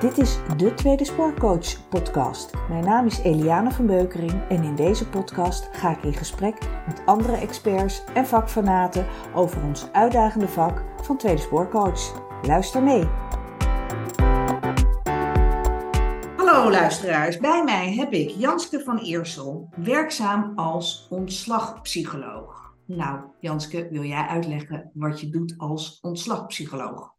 Dit is de Tweede Spoorcoach podcast. Mijn naam is Eliane van Beukering en in deze podcast ga ik in gesprek met andere experts en vakfanaten over ons uitdagende vak van Tweede Spoorcoach. Luister mee. Hallo luisteraars, bij mij heb ik Janske van Eersel, werkzaam als ontslagpsycholoog. Nou, Janske, wil jij uitleggen wat je doet als ontslagpsycholoog?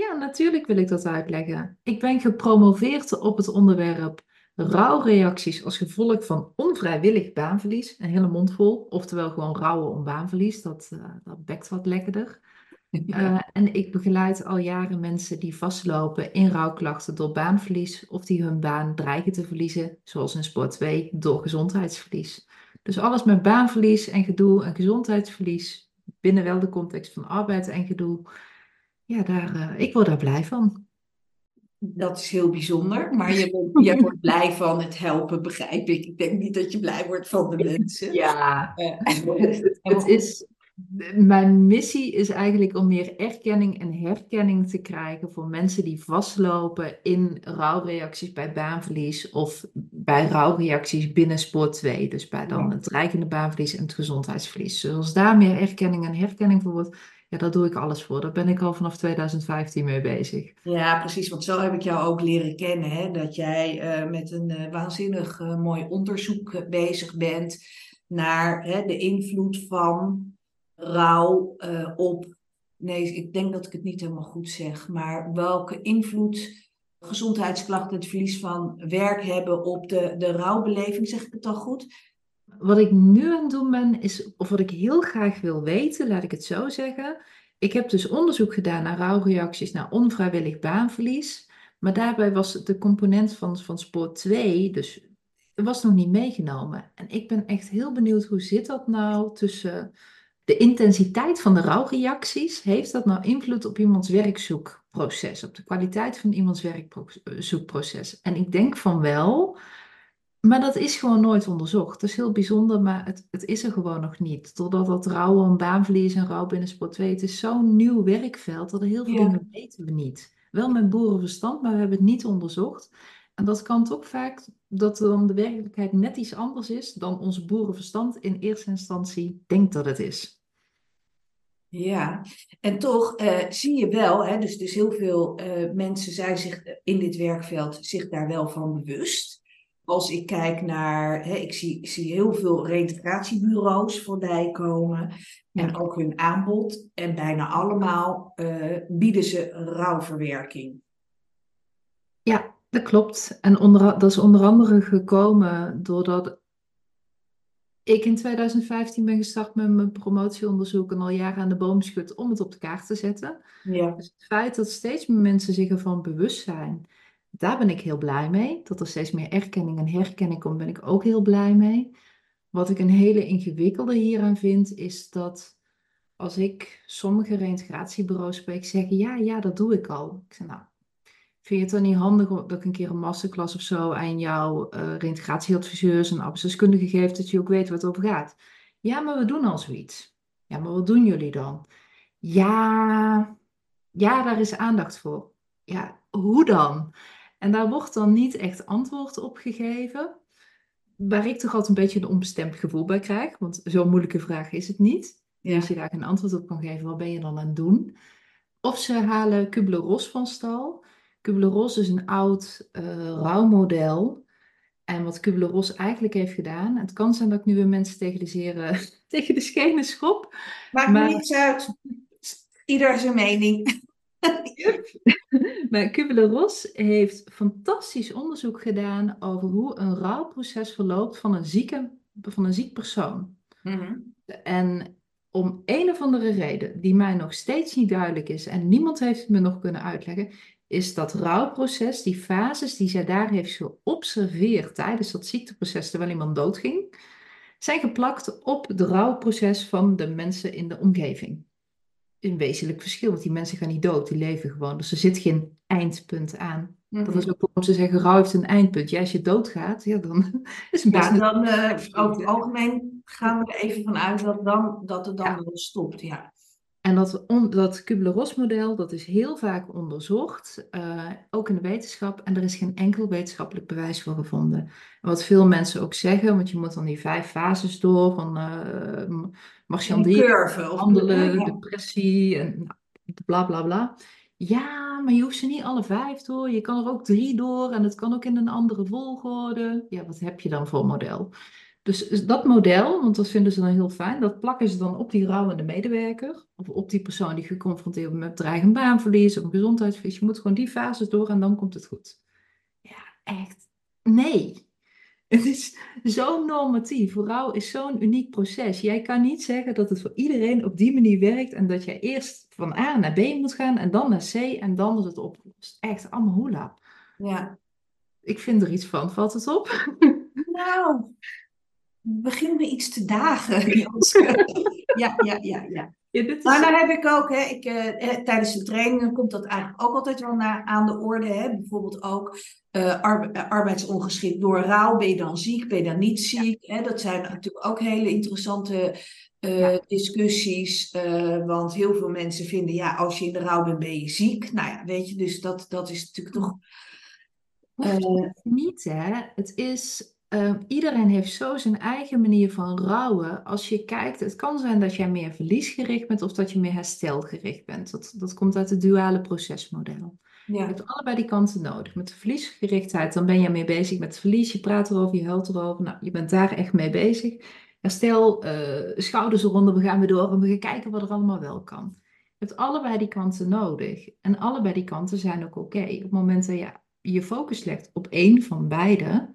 Ja, natuurlijk wil ik dat uitleggen. Ik ben gepromoveerd op het onderwerp rouwreacties als gevolg van onvrijwillig baanverlies. Een hele mond vol, oftewel gewoon rouwen om baanverlies. Dat, uh, dat bekt wat lekkerder. Uh, en ik begeleid al jaren mensen die vastlopen in rouwklachten door baanverlies of die hun baan dreigen te verliezen, zoals in sport 2, door gezondheidsverlies. Dus alles met baanverlies en gedoe en gezondheidsverlies, binnen wel de context van arbeid en gedoe, ja, daar, uh, ik word daar blij van. Dat is heel bijzonder, maar je, je wordt blij van het helpen, begrijp ik. Ik denk niet dat je blij wordt van de mensen. Ja, uh, het is, mijn missie is eigenlijk om meer erkenning en herkenning te krijgen voor mensen die vastlopen in rouwreacties bij baanverlies of bij rouwreacties binnen sport 2. Dus bij dan het dreigende baanverlies en het gezondheidsverlies. Dus als daar meer erkenning en herkenning voor wordt, ja, daar doe ik alles voor. Daar ben ik al vanaf 2015 mee bezig. Ja, precies. Want zo heb ik jou ook leren kennen. Hè? Dat jij uh, met een uh, waanzinnig uh, mooi onderzoek bezig bent naar de invloed van rouw op. Nee, ik denk dat ik het niet helemaal goed zeg. Maar welke invloed gezondheidsklachten, het verlies van werk hebben op de, de rouwbeleving. Zeg ik het al goed? Wat ik nu aan het doen ben, is, of wat ik heel graag wil weten, laat ik het zo zeggen. Ik heb dus onderzoek gedaan naar rouwreacties naar onvrijwillig baanverlies. Maar daarbij was de component van, van spoor 2, dus was nog niet meegenomen. En ik ben echt heel benieuwd, hoe zit dat nou tussen de intensiteit van de rouwreacties? Heeft dat nou invloed op iemands werkzoekproces, op de kwaliteit van iemands werkzoekproces? En ik denk van wel, maar dat is gewoon nooit onderzocht. Dat is heel bijzonder, maar het, het is er gewoon nog niet. Totdat dat rouwen, baanverlies en rouw binnen sport 2, het is zo'n nieuw werkveld dat er heel veel ja. dingen weten we niet. Wel met boerenverstand, maar we hebben het niet onderzocht. En dat kan toch vaak dat dan de werkelijkheid net iets anders is dan ons boerenverstand in eerste instantie denkt dat het is. Ja, en toch uh, zie je wel, hè, dus, dus heel veel uh, mensen zijn zich in dit werkveld zich daar wel van bewust als ik kijk naar, hè, ik zie, zie heel veel reintegratiebureaus voorbij komen en ook hun aanbod. En bijna allemaal uh, bieden ze rouwverwerking. Ja, dat klopt. En onder, dat is onder andere gekomen doordat ik in 2015 ben gestart met mijn promotieonderzoek en al jaren aan de boom schud om het op de kaart te zetten. Ja. Dus het feit dat steeds meer mensen zich ervan bewust zijn daar ben ik heel blij mee. Dat er steeds meer erkenning en herkenning komt, ben ik ook heel blij mee. Wat ik een hele ingewikkelde hieraan vind, is dat als ik sommige reintegratiebureaus spreek, zeggen ja, ja, dat doe ik al. Ik zeg nou, vind je het dan niet handig dat ik een keer een masterclass of zo aan jouw uh, reintegratieadviseurs en arbeidsdeskundigen geef, dat je ook weet wat het over gaat? Ja, maar we doen al zoiets. Ja, maar wat doen jullie dan? Ja, ja, daar is aandacht voor. Ja, hoe dan? En daar wordt dan niet echt antwoord op gegeven. Waar ik toch altijd een beetje een onbestemd gevoel bij krijg. Want zo'n moeilijke vraag is het niet. Ja. Als je daar geen antwoord op kan geven, wat ben je dan aan het doen? Of ze halen Kubler-Ross van stal. Kubler-Ross is een oud uh, rouwmodel. En wat Kubler-Ross eigenlijk heeft gedaan... Het kan zijn dat ik nu weer mensen tegen de, zere, tegen de schenen schop. Maakt maar... niets uit. Ieder zijn mening. maar Kubler-Ross heeft fantastisch onderzoek gedaan over hoe een rouwproces verloopt van een, zieke, van een ziek persoon. Mm-hmm. En om een of andere reden, die mij nog steeds niet duidelijk is en niemand heeft het me nog kunnen uitleggen, is dat rouwproces, die fases die zij daar heeft geobserveerd tijdens dat ziekteproces terwijl iemand doodging, zijn geplakt op het rouwproces van de mensen in de omgeving een wezenlijk verschil. Want die mensen gaan niet dood, die leven gewoon. Dus er zit geen eindpunt aan. Dat is mhm. ook waarom ze zeggen, rouw heeft een eindpunt. Ja, als je doodgaat, ja, dan is het ja, dan uh, over het algemeen gaan we er even vanuit dat, dan, dat het dan ja. wel stopt. Ja. En dat, on, dat Kubler-Ross-model, dat is heel vaak onderzocht, uh, ook in de wetenschap, en er is geen enkel wetenschappelijk bewijs voor gevonden. En wat veel mensen ook zeggen, want je moet dan die vijf fases door, van uh, handelen, ja. depressie, en nou, bla bla bla. Ja, maar je hoeft ze niet alle vijf door. Je kan er ook drie door en het kan ook in een andere volgorde. Ja, wat heb je dan voor model? Dus dat model, want dat vinden ze dan heel fijn, dat plakken ze dan op die rouwende medewerker. Of op die persoon die geconfronteerd wordt met dreigend baanverlies of een gezondheidsverlies. Je moet gewoon die fases door en dan komt het goed. Ja, echt. Nee. Het is zo normatief. Rouw is zo'n uniek proces. Jij kan niet zeggen dat het voor iedereen op die manier werkt en dat jij eerst van A naar B moet gaan en dan naar C en dan is het opgelost. Echt allemaal hoela. Ja. Ik vind er iets van. Valt het op? Nou, begin me iets te dagen. ja, ja, ja, ja. Ja, is... Maar dan heb ik ook, hè, ik, eh, eh, tijdens de trainingen komt dat eigenlijk ook altijd wel naar, aan de orde. Hè. Bijvoorbeeld ook uh, arbeidsongeschikt door rouw. Ben je dan ziek, ben je dan niet ziek? Hè? Dat zijn natuurlijk ook hele interessante uh, discussies. want heel veel mensen vinden, ja, als je in de rouw bent, ben je ziek. Nou ja, weet je, dus dat, dat is natuurlijk toch... niet, hè. Het is Ehm, iedereen heeft zo zijn eigen manier van rouwen. Als je kijkt, het kan zijn dat jij meer verliesgericht bent of dat je meer herstelgericht bent. Dat, dat komt uit het duale procesmodel. Ja. Je hebt allebei die kanten nodig. Met de verliesgerichtheid, dan ben je meer bezig met het verlies. Je praat erover, je huilt erover. Nou, je bent daar echt mee bezig. Herstel, uh, schouders eronder, we gaan weer door en we gaan kijken wat er allemaal wel kan. Je hebt allebei die kanten nodig. En allebei die kanten zijn ook oké. Op het moment dat je je focus legt op één van beide,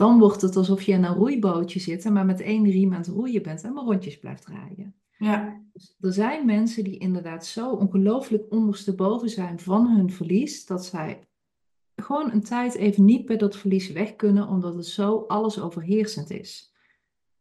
dan wordt het alsof je in een roeibootje zit en maar met één riem aan het roeien bent en maar rondjes blijft draaien. Ja. Dus er zijn mensen die inderdaad zo ongelooflijk ondersteboven zijn van hun verlies, dat zij gewoon een tijd even niet bij dat verlies weg kunnen, omdat het zo alles overheersend is.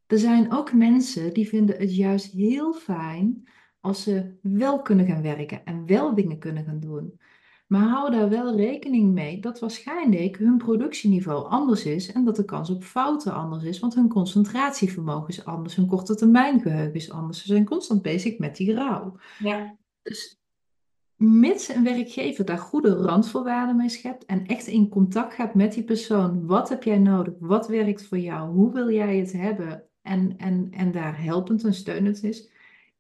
Er zijn ook mensen die vinden het juist heel fijn als ze wel kunnen gaan werken en wel dingen kunnen gaan doen. Maar hou daar wel rekening mee dat waarschijnlijk hun productieniveau anders is en dat de kans op fouten anders is, want hun concentratievermogen is anders, hun korte termijn geheugen is anders. Ze zijn constant bezig met die rouw. Ja. Dus mits een werkgever daar goede randvoorwaarden mee schept en echt in contact gaat met die persoon, wat heb jij nodig, wat werkt voor jou, hoe wil jij het hebben en, en, en daar helpend en steunend is,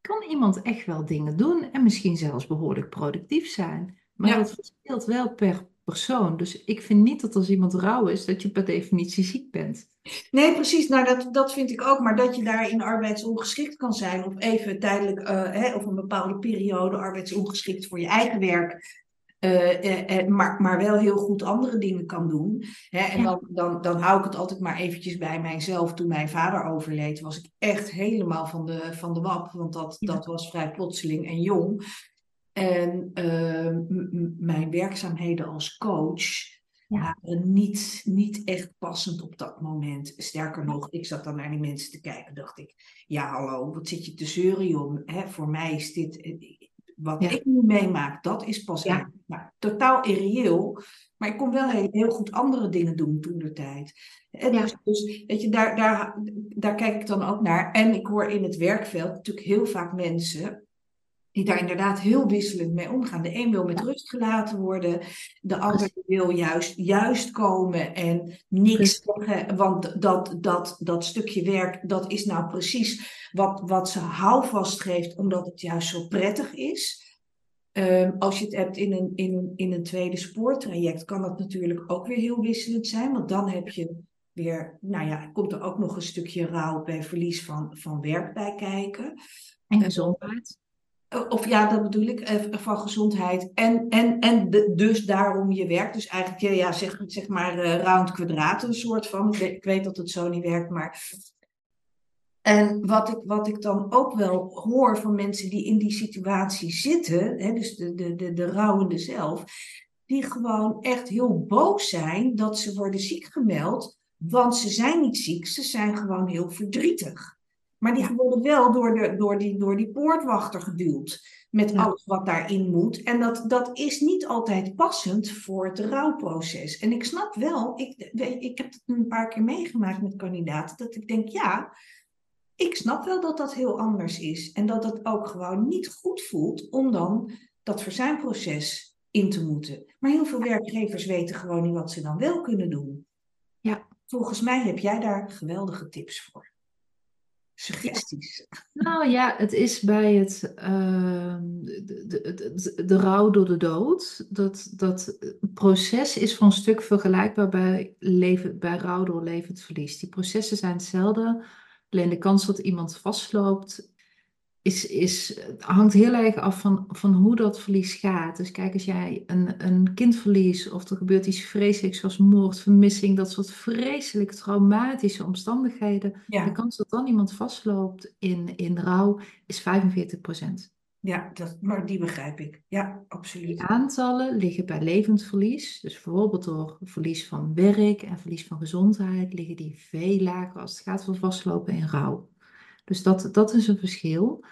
kan iemand echt wel dingen doen en misschien zelfs behoorlijk productief zijn. Maar dat verschilt wel per persoon. Dus ik vind niet dat als iemand rouw is, dat je per definitie ziek bent. Nee, precies. Nou, dat, dat vind ik ook. Maar dat je daarin arbeidsongeschikt kan zijn. Of even tijdelijk, uh, hè, of een bepaalde periode arbeidsongeschikt voor je eigen werk. Uh, maar, maar wel heel goed andere dingen kan doen. Hè? En dan, dan, dan hou ik het altijd maar eventjes bij mijzelf. Toen mijn vader overleed, was ik echt helemaal van de, van de wap. Want dat, dat was vrij plotseling en jong. En uh, mijn werkzaamheden als coach waren niet, niet echt passend op dat moment. Sterker nog, ik zat dan naar die mensen te kijken dacht ik, ja hallo, wat zit je te zeuren om? Voor mij is dit, eh, wat ik nu meemaak, dat is pas ja. nou, totaal irreëel. Maar ik kon wel heel, heel goed andere dingen doen toen de tijd. En dus, dus, weet je, daar, daar, daar kijk ik dan ook naar. En ik hoor in het werkveld natuurlijk heel vaak mensen die daar inderdaad heel wisselend mee omgaan. De een wil met rust gelaten worden, de ander wil juist, juist komen en niks zeggen, want dat, dat, dat stukje werk, dat is nou precies wat, wat ze houvast geeft, omdat het juist zo prettig is. Ehm, als je het hebt in een, in, een, in een tweede spoortraject, kan dat natuurlijk ook weer heel wisselend zijn, want dan heb je weer, nou ja, komt er ook nog een stukje rouw bij verlies van, van werk bij kijken. En gezondheid. Of ja, dat bedoel ik, eh, van gezondheid. En, en, en dus daarom je werk. Dus eigenlijk, ja, zeg, zeg maar uh, round kwadraat een soort van. Ik weet, dat het zo niet werkt, maar... En wat ik, wat ik dan ook wel hoor van mensen die in die situatie zitten, hè, dus de, de, de, de rouwende zelf, die gewoon echt heel boos zijn dat ze worden ziek gemeld, want ze zijn niet ziek, ze zijn gewoon heel verdrietig. Maar die worden wel door, de, door, die, door die poortwachter geduwd. Met alles wat daarin moet. En dat, dat is niet altijd passend voor het rouwproces. En ik snap wel, ik, ik heb het een paar keer meegemaakt met kandidaten, dat ik denk, ja, ik snap wel dat dat heel anders is. En dat het ook gewoon niet goed voelt om dan dat verzuimproces in te moeten. Maar heel veel werkgevers weten gewoon niet wat ze dan wel kunnen doen. Ja. Volgens mij heb jij daar geweldige tips voor. Suggesties. Nou ja, het is bij het, de, de, de, de, rouw door de dood. Dat, dat proces is voor een stuk vergelijkbaar bij, leven, bij rouw door levend verlies. Die processen zijn hetzelfde. Alleen de kans dat iemand vastloopt is, is, hangt heel erg af van, van hoe dat verlies gaat. Dus kijk, als jij een, een kind verliest of er gebeurt iets vreselijks zoals moord, vermissing, dat soort vreselijk traumatische omstandigheden, de kans dat dan iemand vastloopt in, in rouw is 45% Ja, dat, maar die begrijp ik. Ja, absoluut. Die aantallen liggen bij levend verlies, dus bijvoorbeeld door verlies van werk en verlies van gezondheid, liggen die veel lager als het gaat voor vastlopen in rouw. Dus dat, dat is een verschil.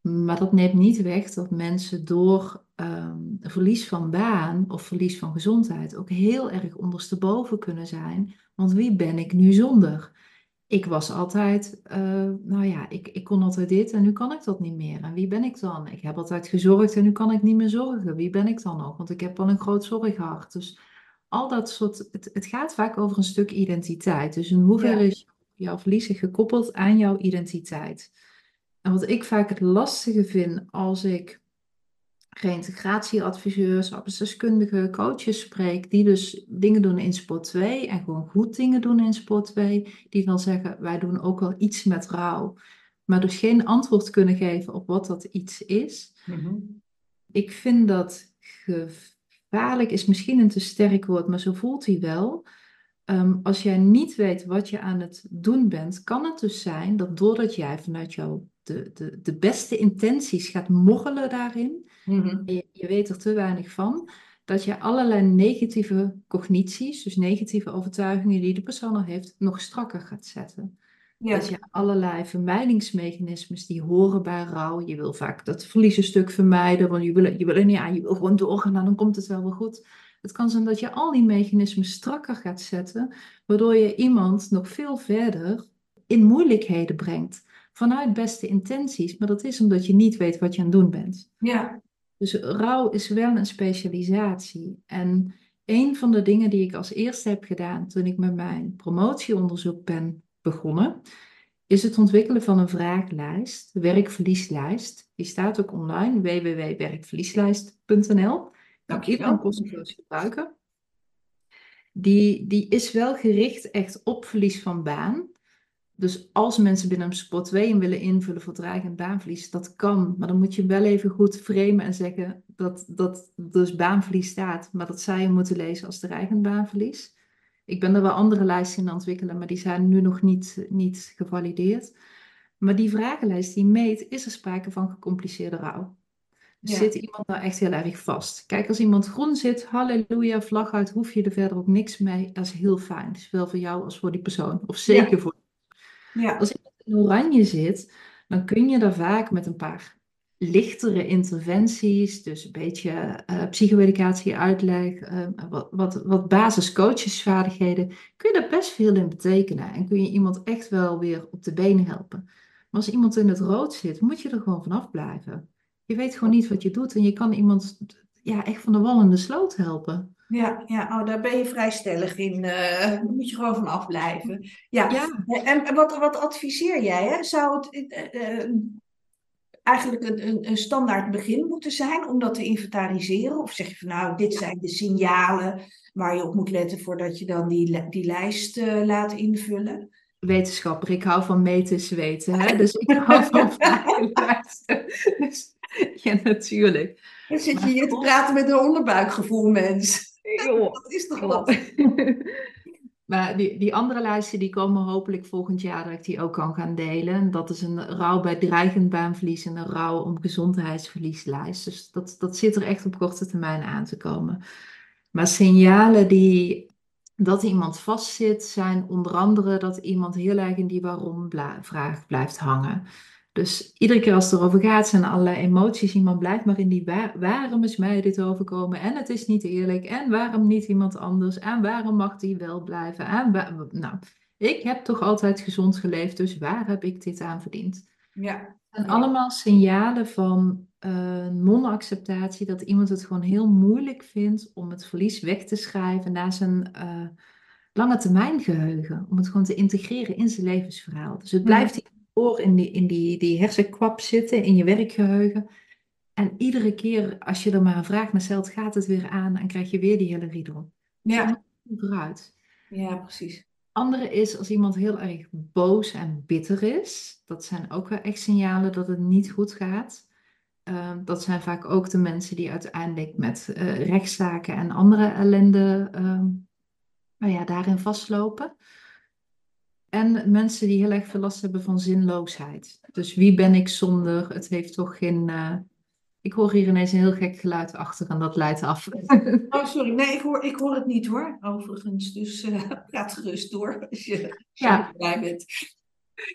Maar dat neemt niet weg dat mensen door um, verlies van baan of verlies van gezondheid ook heel erg ondersteboven kunnen zijn. Want wie ben ik nu zonder? Ik was altijd, uh, nou ja, ik, ik kon altijd dit en nu kan ik dat niet meer. En wie ben ik dan? Ik heb altijd gezorgd en nu kan ik niet meer zorgen. Wie ben ik dan nog? Want ik heb al een groot zorghart. Dus al dat soort, het, het gaat vaak over een stuk identiteit. Dus in hoeverre is jouw verlies gekoppeld aan jouw identiteit? En wat ik vaak het lastige vind als ik reïntegratieadviseurs, arbeidsdeskundigen, coaches spreek, die dus dingen doen in sport 2 en gewoon goed dingen doen in sport 2, die dan zeggen, wij doen ook wel iets met rouw, maar dus geen antwoord kunnen geven op wat dat iets is. Mhm. Ik vind dat gevaarlijk, is misschien een te sterk woord, maar zo voelt hij wel. Ehm, als jij niet weet wat je aan het doen bent, kan het dus zijn dat doordat jij vanuit jouw de, de, de beste intenties gaat moggelen daarin, mm je, je, weet er te weinig van, dat je allerlei negatieve cognities, dus negatieve overtuigingen die de persoon al heeft, nog strakker gaat zetten. Dat je allerlei vermijdingsmechanismes die horen bij rouw. Je wil vaak dat verliezenstuk vermijden, want je wil, je wil er niet aan, je wil gewoon doorgaan en dan komt het wel weer goed. Het kan zijn dat je al die mechanismen strakker gaat zetten, waardoor je iemand nog veel verder in moeilijkheden brengt vanuit beste intenties, maar dat is omdat je niet weet wat je aan het doen bent. Ja. Dus rouw is wel een specialisatie. En een van de dingen die ik als eerste heb gedaan toen ik met mijn promotieonderzoek ben begonnen, is het ontwikkelen van een vraaglijst, werkverlieslijst. Die staat ook online, www.werkverlieslijst.nl. Kan iedereen kosteloos gebruiken. Die, die is wel gericht echt op verlies van baan. Dus als mensen binnen een sport 2 willen invullen voor dreigend baanverlies, dat kan. Maar dan moet je wel even goed framen en zeggen dat, dat dus baanverlies staat. Maar dat zou je moeten lezen als dreigend baanverlies. Ik ben er wel andere lijsten in aan het ontwikkelen, maar die zijn nu nog niet, niet gevalideerd. Maar die vragenlijst die meet, is er sprake van gecompliceerde rouw? Zit iemand nou echt heel erg vast? Kijk, als iemand groen zit, halleluja, vlag uit, hoef je er verder ook niks mee. Dat is heel fijn. Zowel voor jou als voor die persoon. Of zeker voor ja. Als iemand in oranje zit, dan kun je daar vaak met een paar lichtere interventies, dus een beetje uh, psychoeducatie, uitleg, uh, wat, wat, wat basiscoachesvaardigheden, kun je daar best veel in betekenen. En kun je iemand echt wel weer op de benen helpen. Maar als iemand in het rood zit, moet je er gewoon vanaf blijven. Je weet gewoon niet wat je doet en je kan iemand ja, echt van de wal in de sloot helpen. Ja, ja oh, daar ben je vrij stellig in. Uh, daar moet je gewoon van afblijven. Ja. ja. En, wat, wat adviseer jij? Hè? Zou het uh, eigenlijk een, een, een, standaard begin moeten zijn om dat te inventariseren? Of zeg je van nou, dit zijn de signalen waar je op moet letten voordat je dan die, die lijst laat invullen? Wetenschapper, ik hou van meten weten. Hè? Dus ik hou van. Dus, ja, natuurlijk. Dan zit je hier te praten met een onderbuikgevoel, mens. Dat is toch wat? Maar die, die andere lijsten die komen hopelijk volgend jaar dat ik die ook kan gaan delen. Dat is een rouw bij dreigend baanverlies en een rouw om gezondheidsverlieslijst. Dus dat, dat zit er echt op korte termijn aan te komen. Maar signalen die dat iemand vastzit, zijn onder andere dat iemand heel erg in die waarom-vraag blijft hangen. Dus iedere keer als het erover gaat, zijn allerlei emoties. Iemand blijft maar in die waarom is mij dit overkomen? En het is niet eerlijk. En waarom niet iemand anders? En waarom mag die wel blijven? En nou, Ik heb toch altijd gezond geleefd, dus waar heb ik dit aan verdiend? Ja. En allemaal signalen van uh, non-acceptatie, dat iemand het gewoon heel moeilijk vindt om het verlies weg te schrijven naar zijn uh, lange termijn geheugen. Om het gewoon te integreren in zijn levensverhaal. Dus het blijft voor in die, in die, die hersenkwap zitten, in je werkgeheugen. En iedere keer als je er maar een vraag naar stelt, gaat het weer aan en krijg je weer die hele riedel. Ja. Vooruit. Ja, precies. Andere is als iemand heel erg boos en bitter is. Dat zijn ook wel echt signalen dat het niet goed gaat. Ehm, dat zijn vaak ook de mensen die uiteindelijk met uh, rechtszaken en andere ellende uh, nou ja, daarin vastlopen. En mensen die heel erg veel last hebben van zinloosheid. Dus wie ben ik zonder? Het heeft toch geen. Uh... Ik hoor hier ineens een heel gek geluid achter en dat leidt af. Oh, sorry. Nee, ik hoor, ik hoor het niet hoor, overigens. Dus uh, gaat gerust door als je, als ja. blij bent.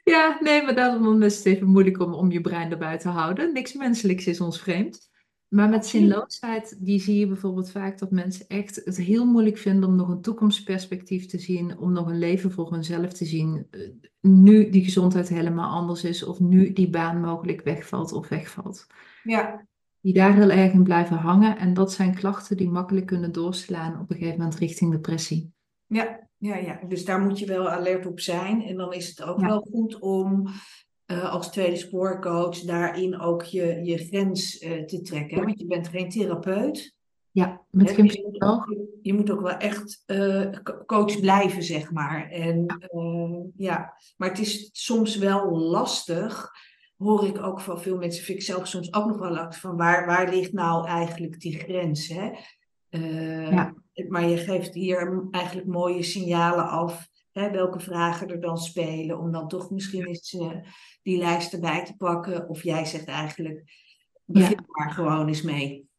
Ja, nee, maar daarom is het even moeilijk om, om je brein erbij te houden. Niks menselijks is ons vreemd. Maar met zinloosheid, die zie je bijvoorbeeld vaak dat mensen echt het heel moeilijk vinden om nog een toekomstperspectief te zien, om nog een leven voor hunzelf te zien. Eh, nu die gezondheid helemaal anders is, of nu die baan mogelijk wegvalt of wegvalt. Ja. Die daar heel erg in blijven hangen. En dat zijn klachten die makkelijk kunnen doorslaan op een gegeven moment richting depressie. Ja, ja, ja. dus daar moet je wel alert op zijn. En dan is het ook wel goed om uh, als tweede spoorcoach daarin ook je, je grens uh, te trekken. Want je bent geen therapeut. Ja, met geen psycholoog. Je, je, moet ook wel echt uh, coach blijven, zeg maar. En ja, maar het is soms wel lastig. Hoor ik ook van veel mensen, vind ik zelf soms ook nog wel lastig van waar, waar ligt nou eigenlijk die grens? Hè? ja. Maar je geeft hier eigenlijk mooie signalen af hè, welke vragen er dan spelen, om dan toch misschien eens uh, die lijst erbij te pakken. Of jij zegt eigenlijk, begin ja. maar gewoon eens mee.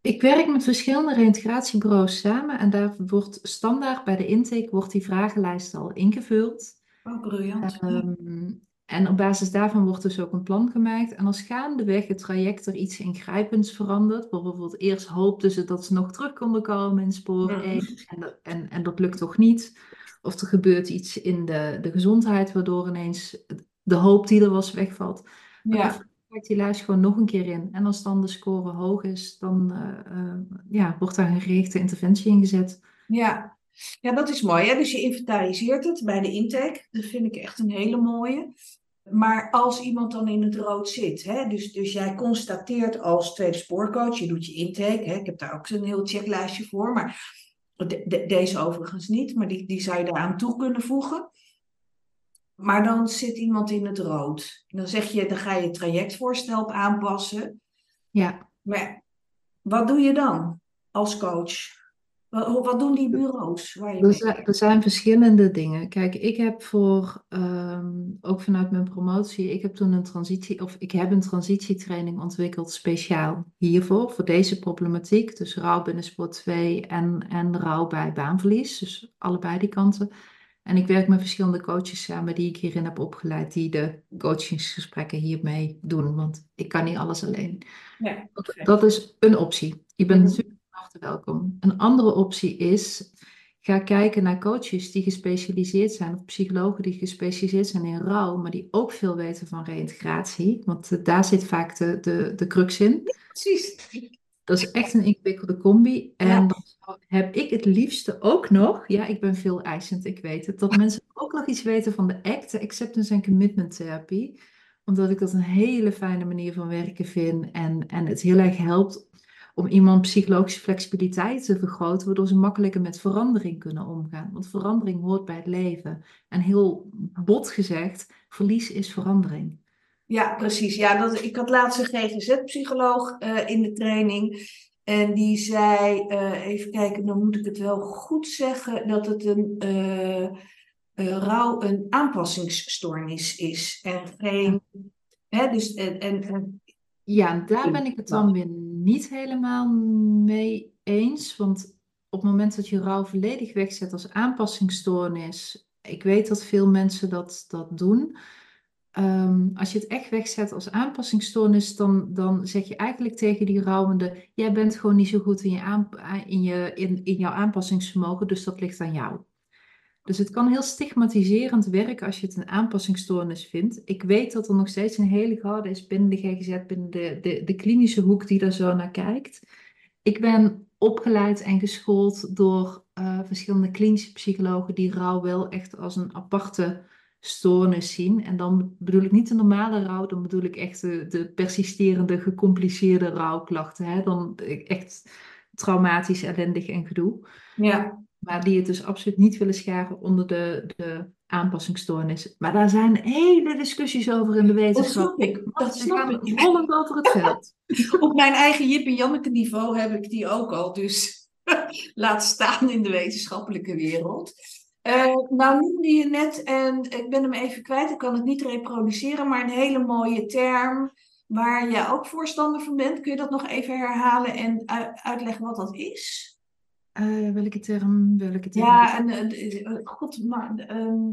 Ik werk met verschillende reintegratiebureaus samen en daar wordt standaard bij de intake wordt die vragenlijst al ingevuld. Oh, briljant. Um, en op basis daarvan wordt dus ook een plan gemaakt. En als gaandeweg het traject er iets ingrijpends verandert, bijvoorbeeld eerst hoopten ze dat ze nog terug konden komen in spoor 1 en, en, en dat lukt toch niet. Of er gebeurt iets in de, de gezondheid waardoor ineens de hoop die er was wegvalt. Ja. Dan die lijst gewoon nog een keer in. En als dan de score hoog is, dan uh, uh, ja, wordt daar een gerichte interventie ingezet. Ja, ja, dat is mooi. Hè? Dus je inventariseert het bij de intake. Dat vind ik echt een hele mooie. Maar als iemand dan in het rood zit, hè? Dus, dus jij constateert als tweede spoorcoach, je doet je intake. Hè? Ik heb daar ook zo'n heel checklijstje voor. Maar de, deze overigens niet, maar die, die zou je daaraan toe kunnen voegen. Maar dan zit iemand in het rood. Dan zeg je, dan ga je het trajectvoorstel op aanpassen. Ja. Maar wat doe je dan als coach? Wat, doen die bureaus? Waar je er, zijn, er, zijn, verschillende dingen. Kijk, ik heb voor, um, ook vanuit mijn promotie, ik heb toen een transitie, of ik heb een transitietraining ontwikkeld speciaal hiervoor, voor deze problematiek. Dus rouw binnen sport 2 en, en rouw bij baanverlies. Dus allebei die kanten. En ik werk met verschillende coaches samen die ik hierin heb opgeleid, die de coachingsgesprekken hiermee doen. Want ik kan niet alles alleen. Ja, Dat is een optie. Je bent mhm. Welkom. Een andere optie is, ga kijken naar coaches die gespecialiseerd zijn, of psychologen die gespecialiseerd zijn in rouw, maar die ook veel weten van reïntegratie. Want eh, daar zit vaak de, de, de crux in. precies. Dat is echt een ingewikkelde combi. En dan heb ik het liefste ook nog, ja, ik ben veel eisend, ik weet het, dat mensen ook nog iets weten van de ACT, de Acceptance and Commitment Therapie. Omdat ik dat een hele fijne manier van werken vind en, en het heel erg helpt om iemand psychologische flexibiliteit te vergroten, waardoor ze makkelijker met verandering kunnen omgaan. Want verandering hoort bij het leven. En heel bot gezegd, verlies is verandering. Ja, precies. Ja, dat, ik had laatst een GGZ-psycholoog uh, in de training. En die zei, uh, even kijken, dan moet ik het wel goed zeggen, dat het een uh, rouw een aanpassingsstoornis is. En geen. Hè, dus, en, en, ja, daar ben ik het dan weer niet helemaal mee eens. Want op het moment dat je rouw volledig wegzet als aanpassingsstoornis, ik weet dat veel mensen dat, dat doen. Um, als je het echt wegzet als aanpassingsstoornis, dan, dan zeg je eigenlijk tegen die rouwende: Jij bent gewoon niet zo goed in, je aan, in, je, in, in jouw aanpassingsvermogen, dus dat ligt aan jou. Dus het kan heel stigmatiserend werken als je het een aanpassingsstoornis vindt. Ik weet dat er nog steeds een hele garde is binnen de GGZ, binnen de, de, de klinische hoek die daar zo naar kijkt. Ik ben opgeleid en geschoold door uh, verschillende klinische psychologen die rouw wel echt als een aparte stoornis zien. En dan bedoel ik niet de normale rouw, dan bedoel ik echt de, de persisterende, gecompliceerde rouwklachten. Hè? Dan echt traumatisch, ellendig en gedoe. Ja. Maar die het dus absoluut niet willen scharen onder de, de aanpassingsstoornis. Maar daar zijn hele discussies over in de wetenschap. Dat snap ik. Dat snap ik. Rollend over het veld. Op mijn eigen Jip en Janneke niveau heb ik die ook al. Dus laat staan in de wetenschappelijke wereld. Uh, nou noemde je net, en ik ben hem even kwijt, ik kan het niet reproduceren, maar een hele mooie term waar jij ook voorstander van bent. Kun je dat nog even herhalen en uitleggen wat dat is? Uh, welke term? Welke term? Ja, en uh, god, maar. Um...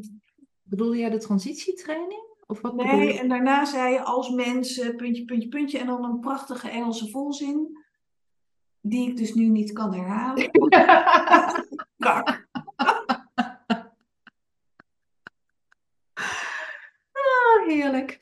Bedoel jij de transitietraining? Of wat nee, en daarna zei je als mensen, puntje, puntje, puntje, en dan een prachtige Engelse volzin, die ik dus nu niet kan herhalen. Kak. ah, heerlijk.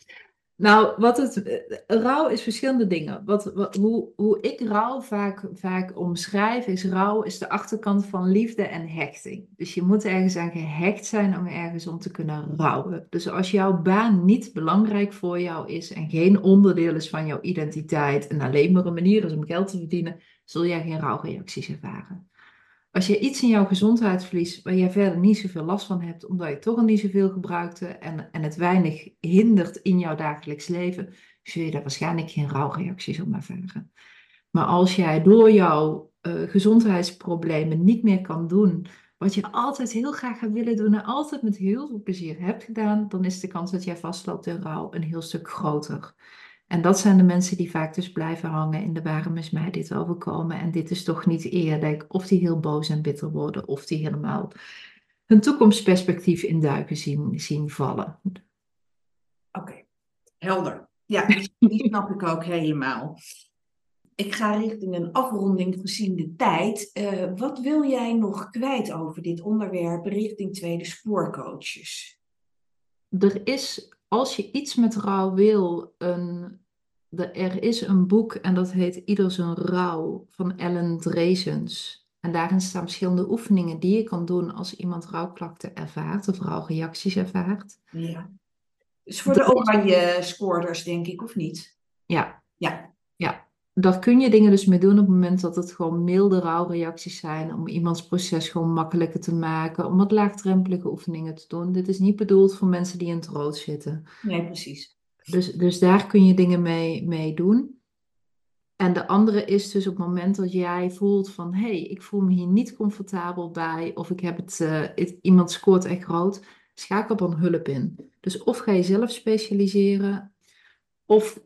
Nou, wat het, eh, rouw is verschillende dingen. Wat, hoe, hoe ik rouw vaak, vaak omschrijf, is rouw is de achterkant van liefde en hechting. Dus je moet ergens aan gehecht zijn om ergens om te kunnen rouwen. Dus als jouw baan niet belangrijk voor jou is en geen onderdeel is van jouw identiteit en alleen maar een manier is om geld te verdienen, zul jij geen rouwreacties ervaren. Als je iets in jouw gezondheid verliest waar je verder niet zoveel last van hebt, omdat je toch al niet zoveel gebruikte en, en het weinig hindert in jouw dagelijks leven, zul je daar waarschijnlijk geen rouwreacties op ervaren. Maar als jij door jouw uh, gezondheidsproblemen niet meer kan doen wat je altijd heel graag gaat willen doen en altijd met heel veel plezier hebt gedaan, dan is de kans dat jij vastloopt in rouw een heel stuk groter. En dat zijn de mensen die vaak dus blijven hangen in de waarom is mij dit overkomen en dit is toch niet eerlijk. Of die heel boos en bitter worden of die helemaal hun toekomstperspectief in duiken zien, zien vallen. Oké, helder. Ja, die snap ik ook helemaal. Ik ga richting een afronding gezien de tijd. Uh, wat wil jij nog kwijt over dit onderwerp richting tweede spoorcoaches? Er is, als je iets met rouw wil, een er is een boek en dat heet Ieder zijn rouw van Ellen Dresens. En daarin staan verschillende oefeningen die je kan doen als iemand rouwklachten ervaart of rouwreacties ervaart. Ja. Dus voor de oranje scoorders, denk ik, of niet? Ja. Ja. Daar kun je dingen dus mee doen op het moment dat het gewoon milde rouwreacties zijn. Om iemands proces gewoon makkelijker te maken. Om wat laagdrempelige oefeningen te doen. Dit is niet bedoeld voor mensen die in het rood zitten. Nee, precies. Dus, dus daar kun je dingen mee, mee doen. En de andere is dus op het moment dat jij voelt van hé, hey, ik voel me hier niet comfortabel bij, of ik heb het, uh, iemand scoort echt groot, schakel dan hulp in. Dus of ga je zelf specialiseren, of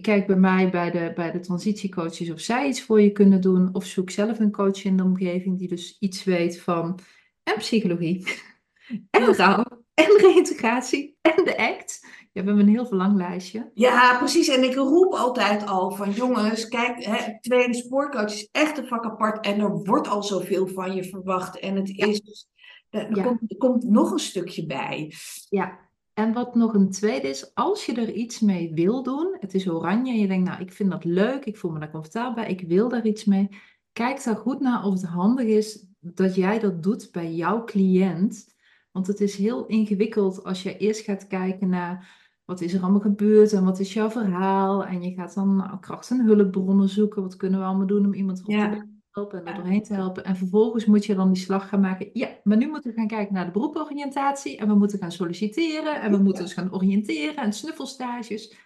kijk bij mij bij de, bij de transitiecoaches of zij iets voor je kunnen doen, of zoek zelf een coach in de omgeving die dus iets weet van en psychologie, en rouw, en reïntegratie, en de ACT. Ja, we hebben een heel verlanglijstje. Ja, precies. En ik roep altijd al van jongens, kijk, hè, tweede spoorcoach is echt een vak apart en er wordt al zoveel van je verwacht. En het is, er, komt, er komt nog een stukje bij. Ja, en wat nog een tweede is, als je er iets mee wil doen, het is oranje en je denkt, nou, ik vind dat leuk, ik voel me daar comfortabel bij, ik wil daar iets mee. Kijk daar goed naar of het handig is dat jij dat doet bij jouw cliënt. Want het is heel ingewikkeld als je eerst gaat kijken naar wat is er allemaal gebeurd en wat is jouw verhaal? En je gaat dan nou, kracht- en hulpbronnen zoeken. Wat kunnen we allemaal doen om iemand erop te helpen en er doorheen te helpen? En vervolgens moet je dan die slag gaan maken. Ja, maar nu moeten we gaan kijken naar de beroeporiëntatie. En we moeten gaan solliciteren. En we moeten ons gaan oriënteren en snuffelstages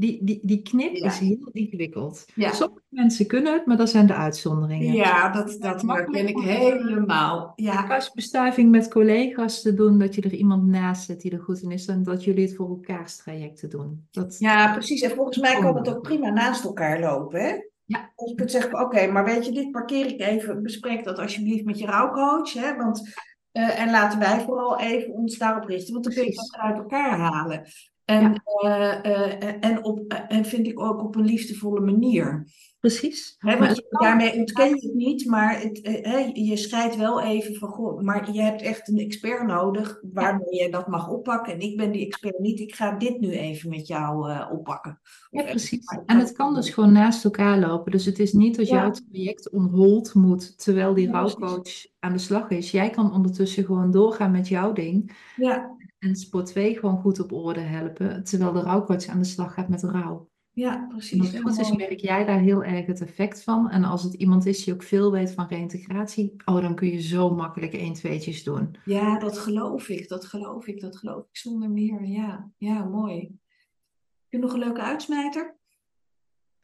die, die, die knip is heel ingewikkeld. Sommige mensen kunnen het, maar dat zijn de uitzonderingen. Ja, dat, dat herken ik helemaal. Ja. Kastbestuiving met collega's te doen, dat je er iemand naast zet die er goed in is, en dat jullie het voor elkaars trajecten doen. Dat, ja, precies. En volgens mij kan het ook prima naast elkaar lopen, hè? Ja. Als je kunt zeggen, oké, maar weet je, dit parkeer ik even, bespreek dat alsjeblieft met je rouwcoach, hè? Want, uh, en laten wij vooral even ons daarop richten, want dan kun je het uit elkaar halen. En, ja. uh, uh, en, op, en vind ik ook op een liefdevolle manier. Precies. Hè, want je, daarmee ontken je het niet, maar het, hè, je scheidt wel even van, goh, maar je hebt echt een expert nodig waarmee je dat mag oppakken. En ik ben die expert niet, ik ga dit nu even met jou uh, oppakken. Ja, precies. En het kan dus gewoon naast elkaar lopen. Dus het is niet dat jouw traject on hold moet, terwijl die rouwcoach aan de slag is. Jij kan ondertussen gewoon doorgaan met jouw ding. Ja. En sport 2 gewoon goed op orde helpen, terwijl de rouwcoach aan de slag gaat met rouw. Ja, precies. En goed is, merk jij daar heel erg het effect van. En als het iemand is die ook veel weet van reïntegratie, oh, dan kun je zo makkelijk 1 tweetjes doen. Ja, dat geloof ik, dat geloof ik, dat geloof ik zonder meer. Ja, ja mooi. Heb je nog een leuke uitsmijter?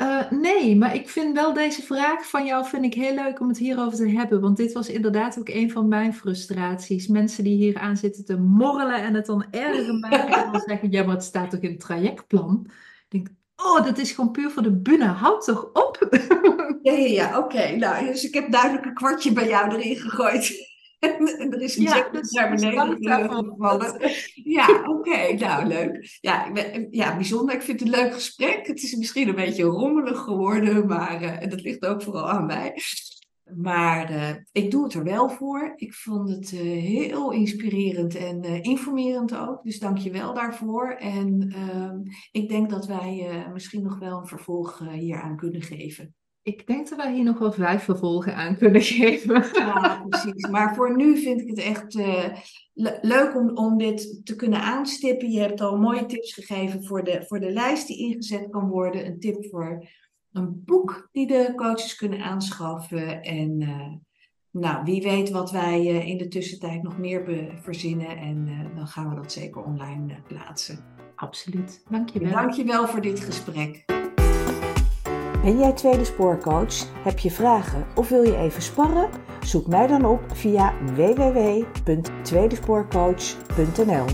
Uh, nee, maar ik vind wel deze vraag van jou vind ik heel leuk om het hierover te hebben. Want dit was inderdaad ook een van mijn frustraties. Mensen die hier aan zitten te morrelen en het dan erger maken en dan zeggen, ja, maar het staat toch in het trajectplan? Ik denk, oh, dat is gewoon puur voor de bühne. Houd toch op? Ja, ja, ja, oké. Nou, dus ik heb duidelijk een kwartje bij jou erin gegooid. En er is een ja, dus, naar beneden gevallen. Ja, oké. nou, leuk. Ja, ja, bijzonder. Ik vind het een leuk gesprek. Het is misschien een beetje rommelig geworden, maar uh, dat ligt ook vooral aan mij. Maar uh, ik doe het er wel voor. Ik vond het uh, heel inspirerend en uh, informerend ook. Dus dank je wel daarvoor. En ehm, ik denk dat wij misschien nog wel een vervolg hier aan kunnen geven. Ik denk dat wij hier nog wel vijf vervolgen aan kunnen geven. Ja, precies. Maar voor nu vind ik het echt leuk om, om dit te kunnen aanstippen. Je hebt al mooie tips gegeven voor de, voor de lijst die ingezet kan worden. Een tip voor een boek die de coaches kunnen aanschaffen. En uh, nou, wie weet wat wij uh, in de tussentijd nog meer verzinnen. En uh, dan gaan we dat zeker online plaatsen. Absoluut. Dankjewel. Dankjewel voor dit gesprek. Ben jij tweede spoorcoach? Heb je vragen of wil je even sparren? Zoek mij dan op via www.tweedespoorcoach.nl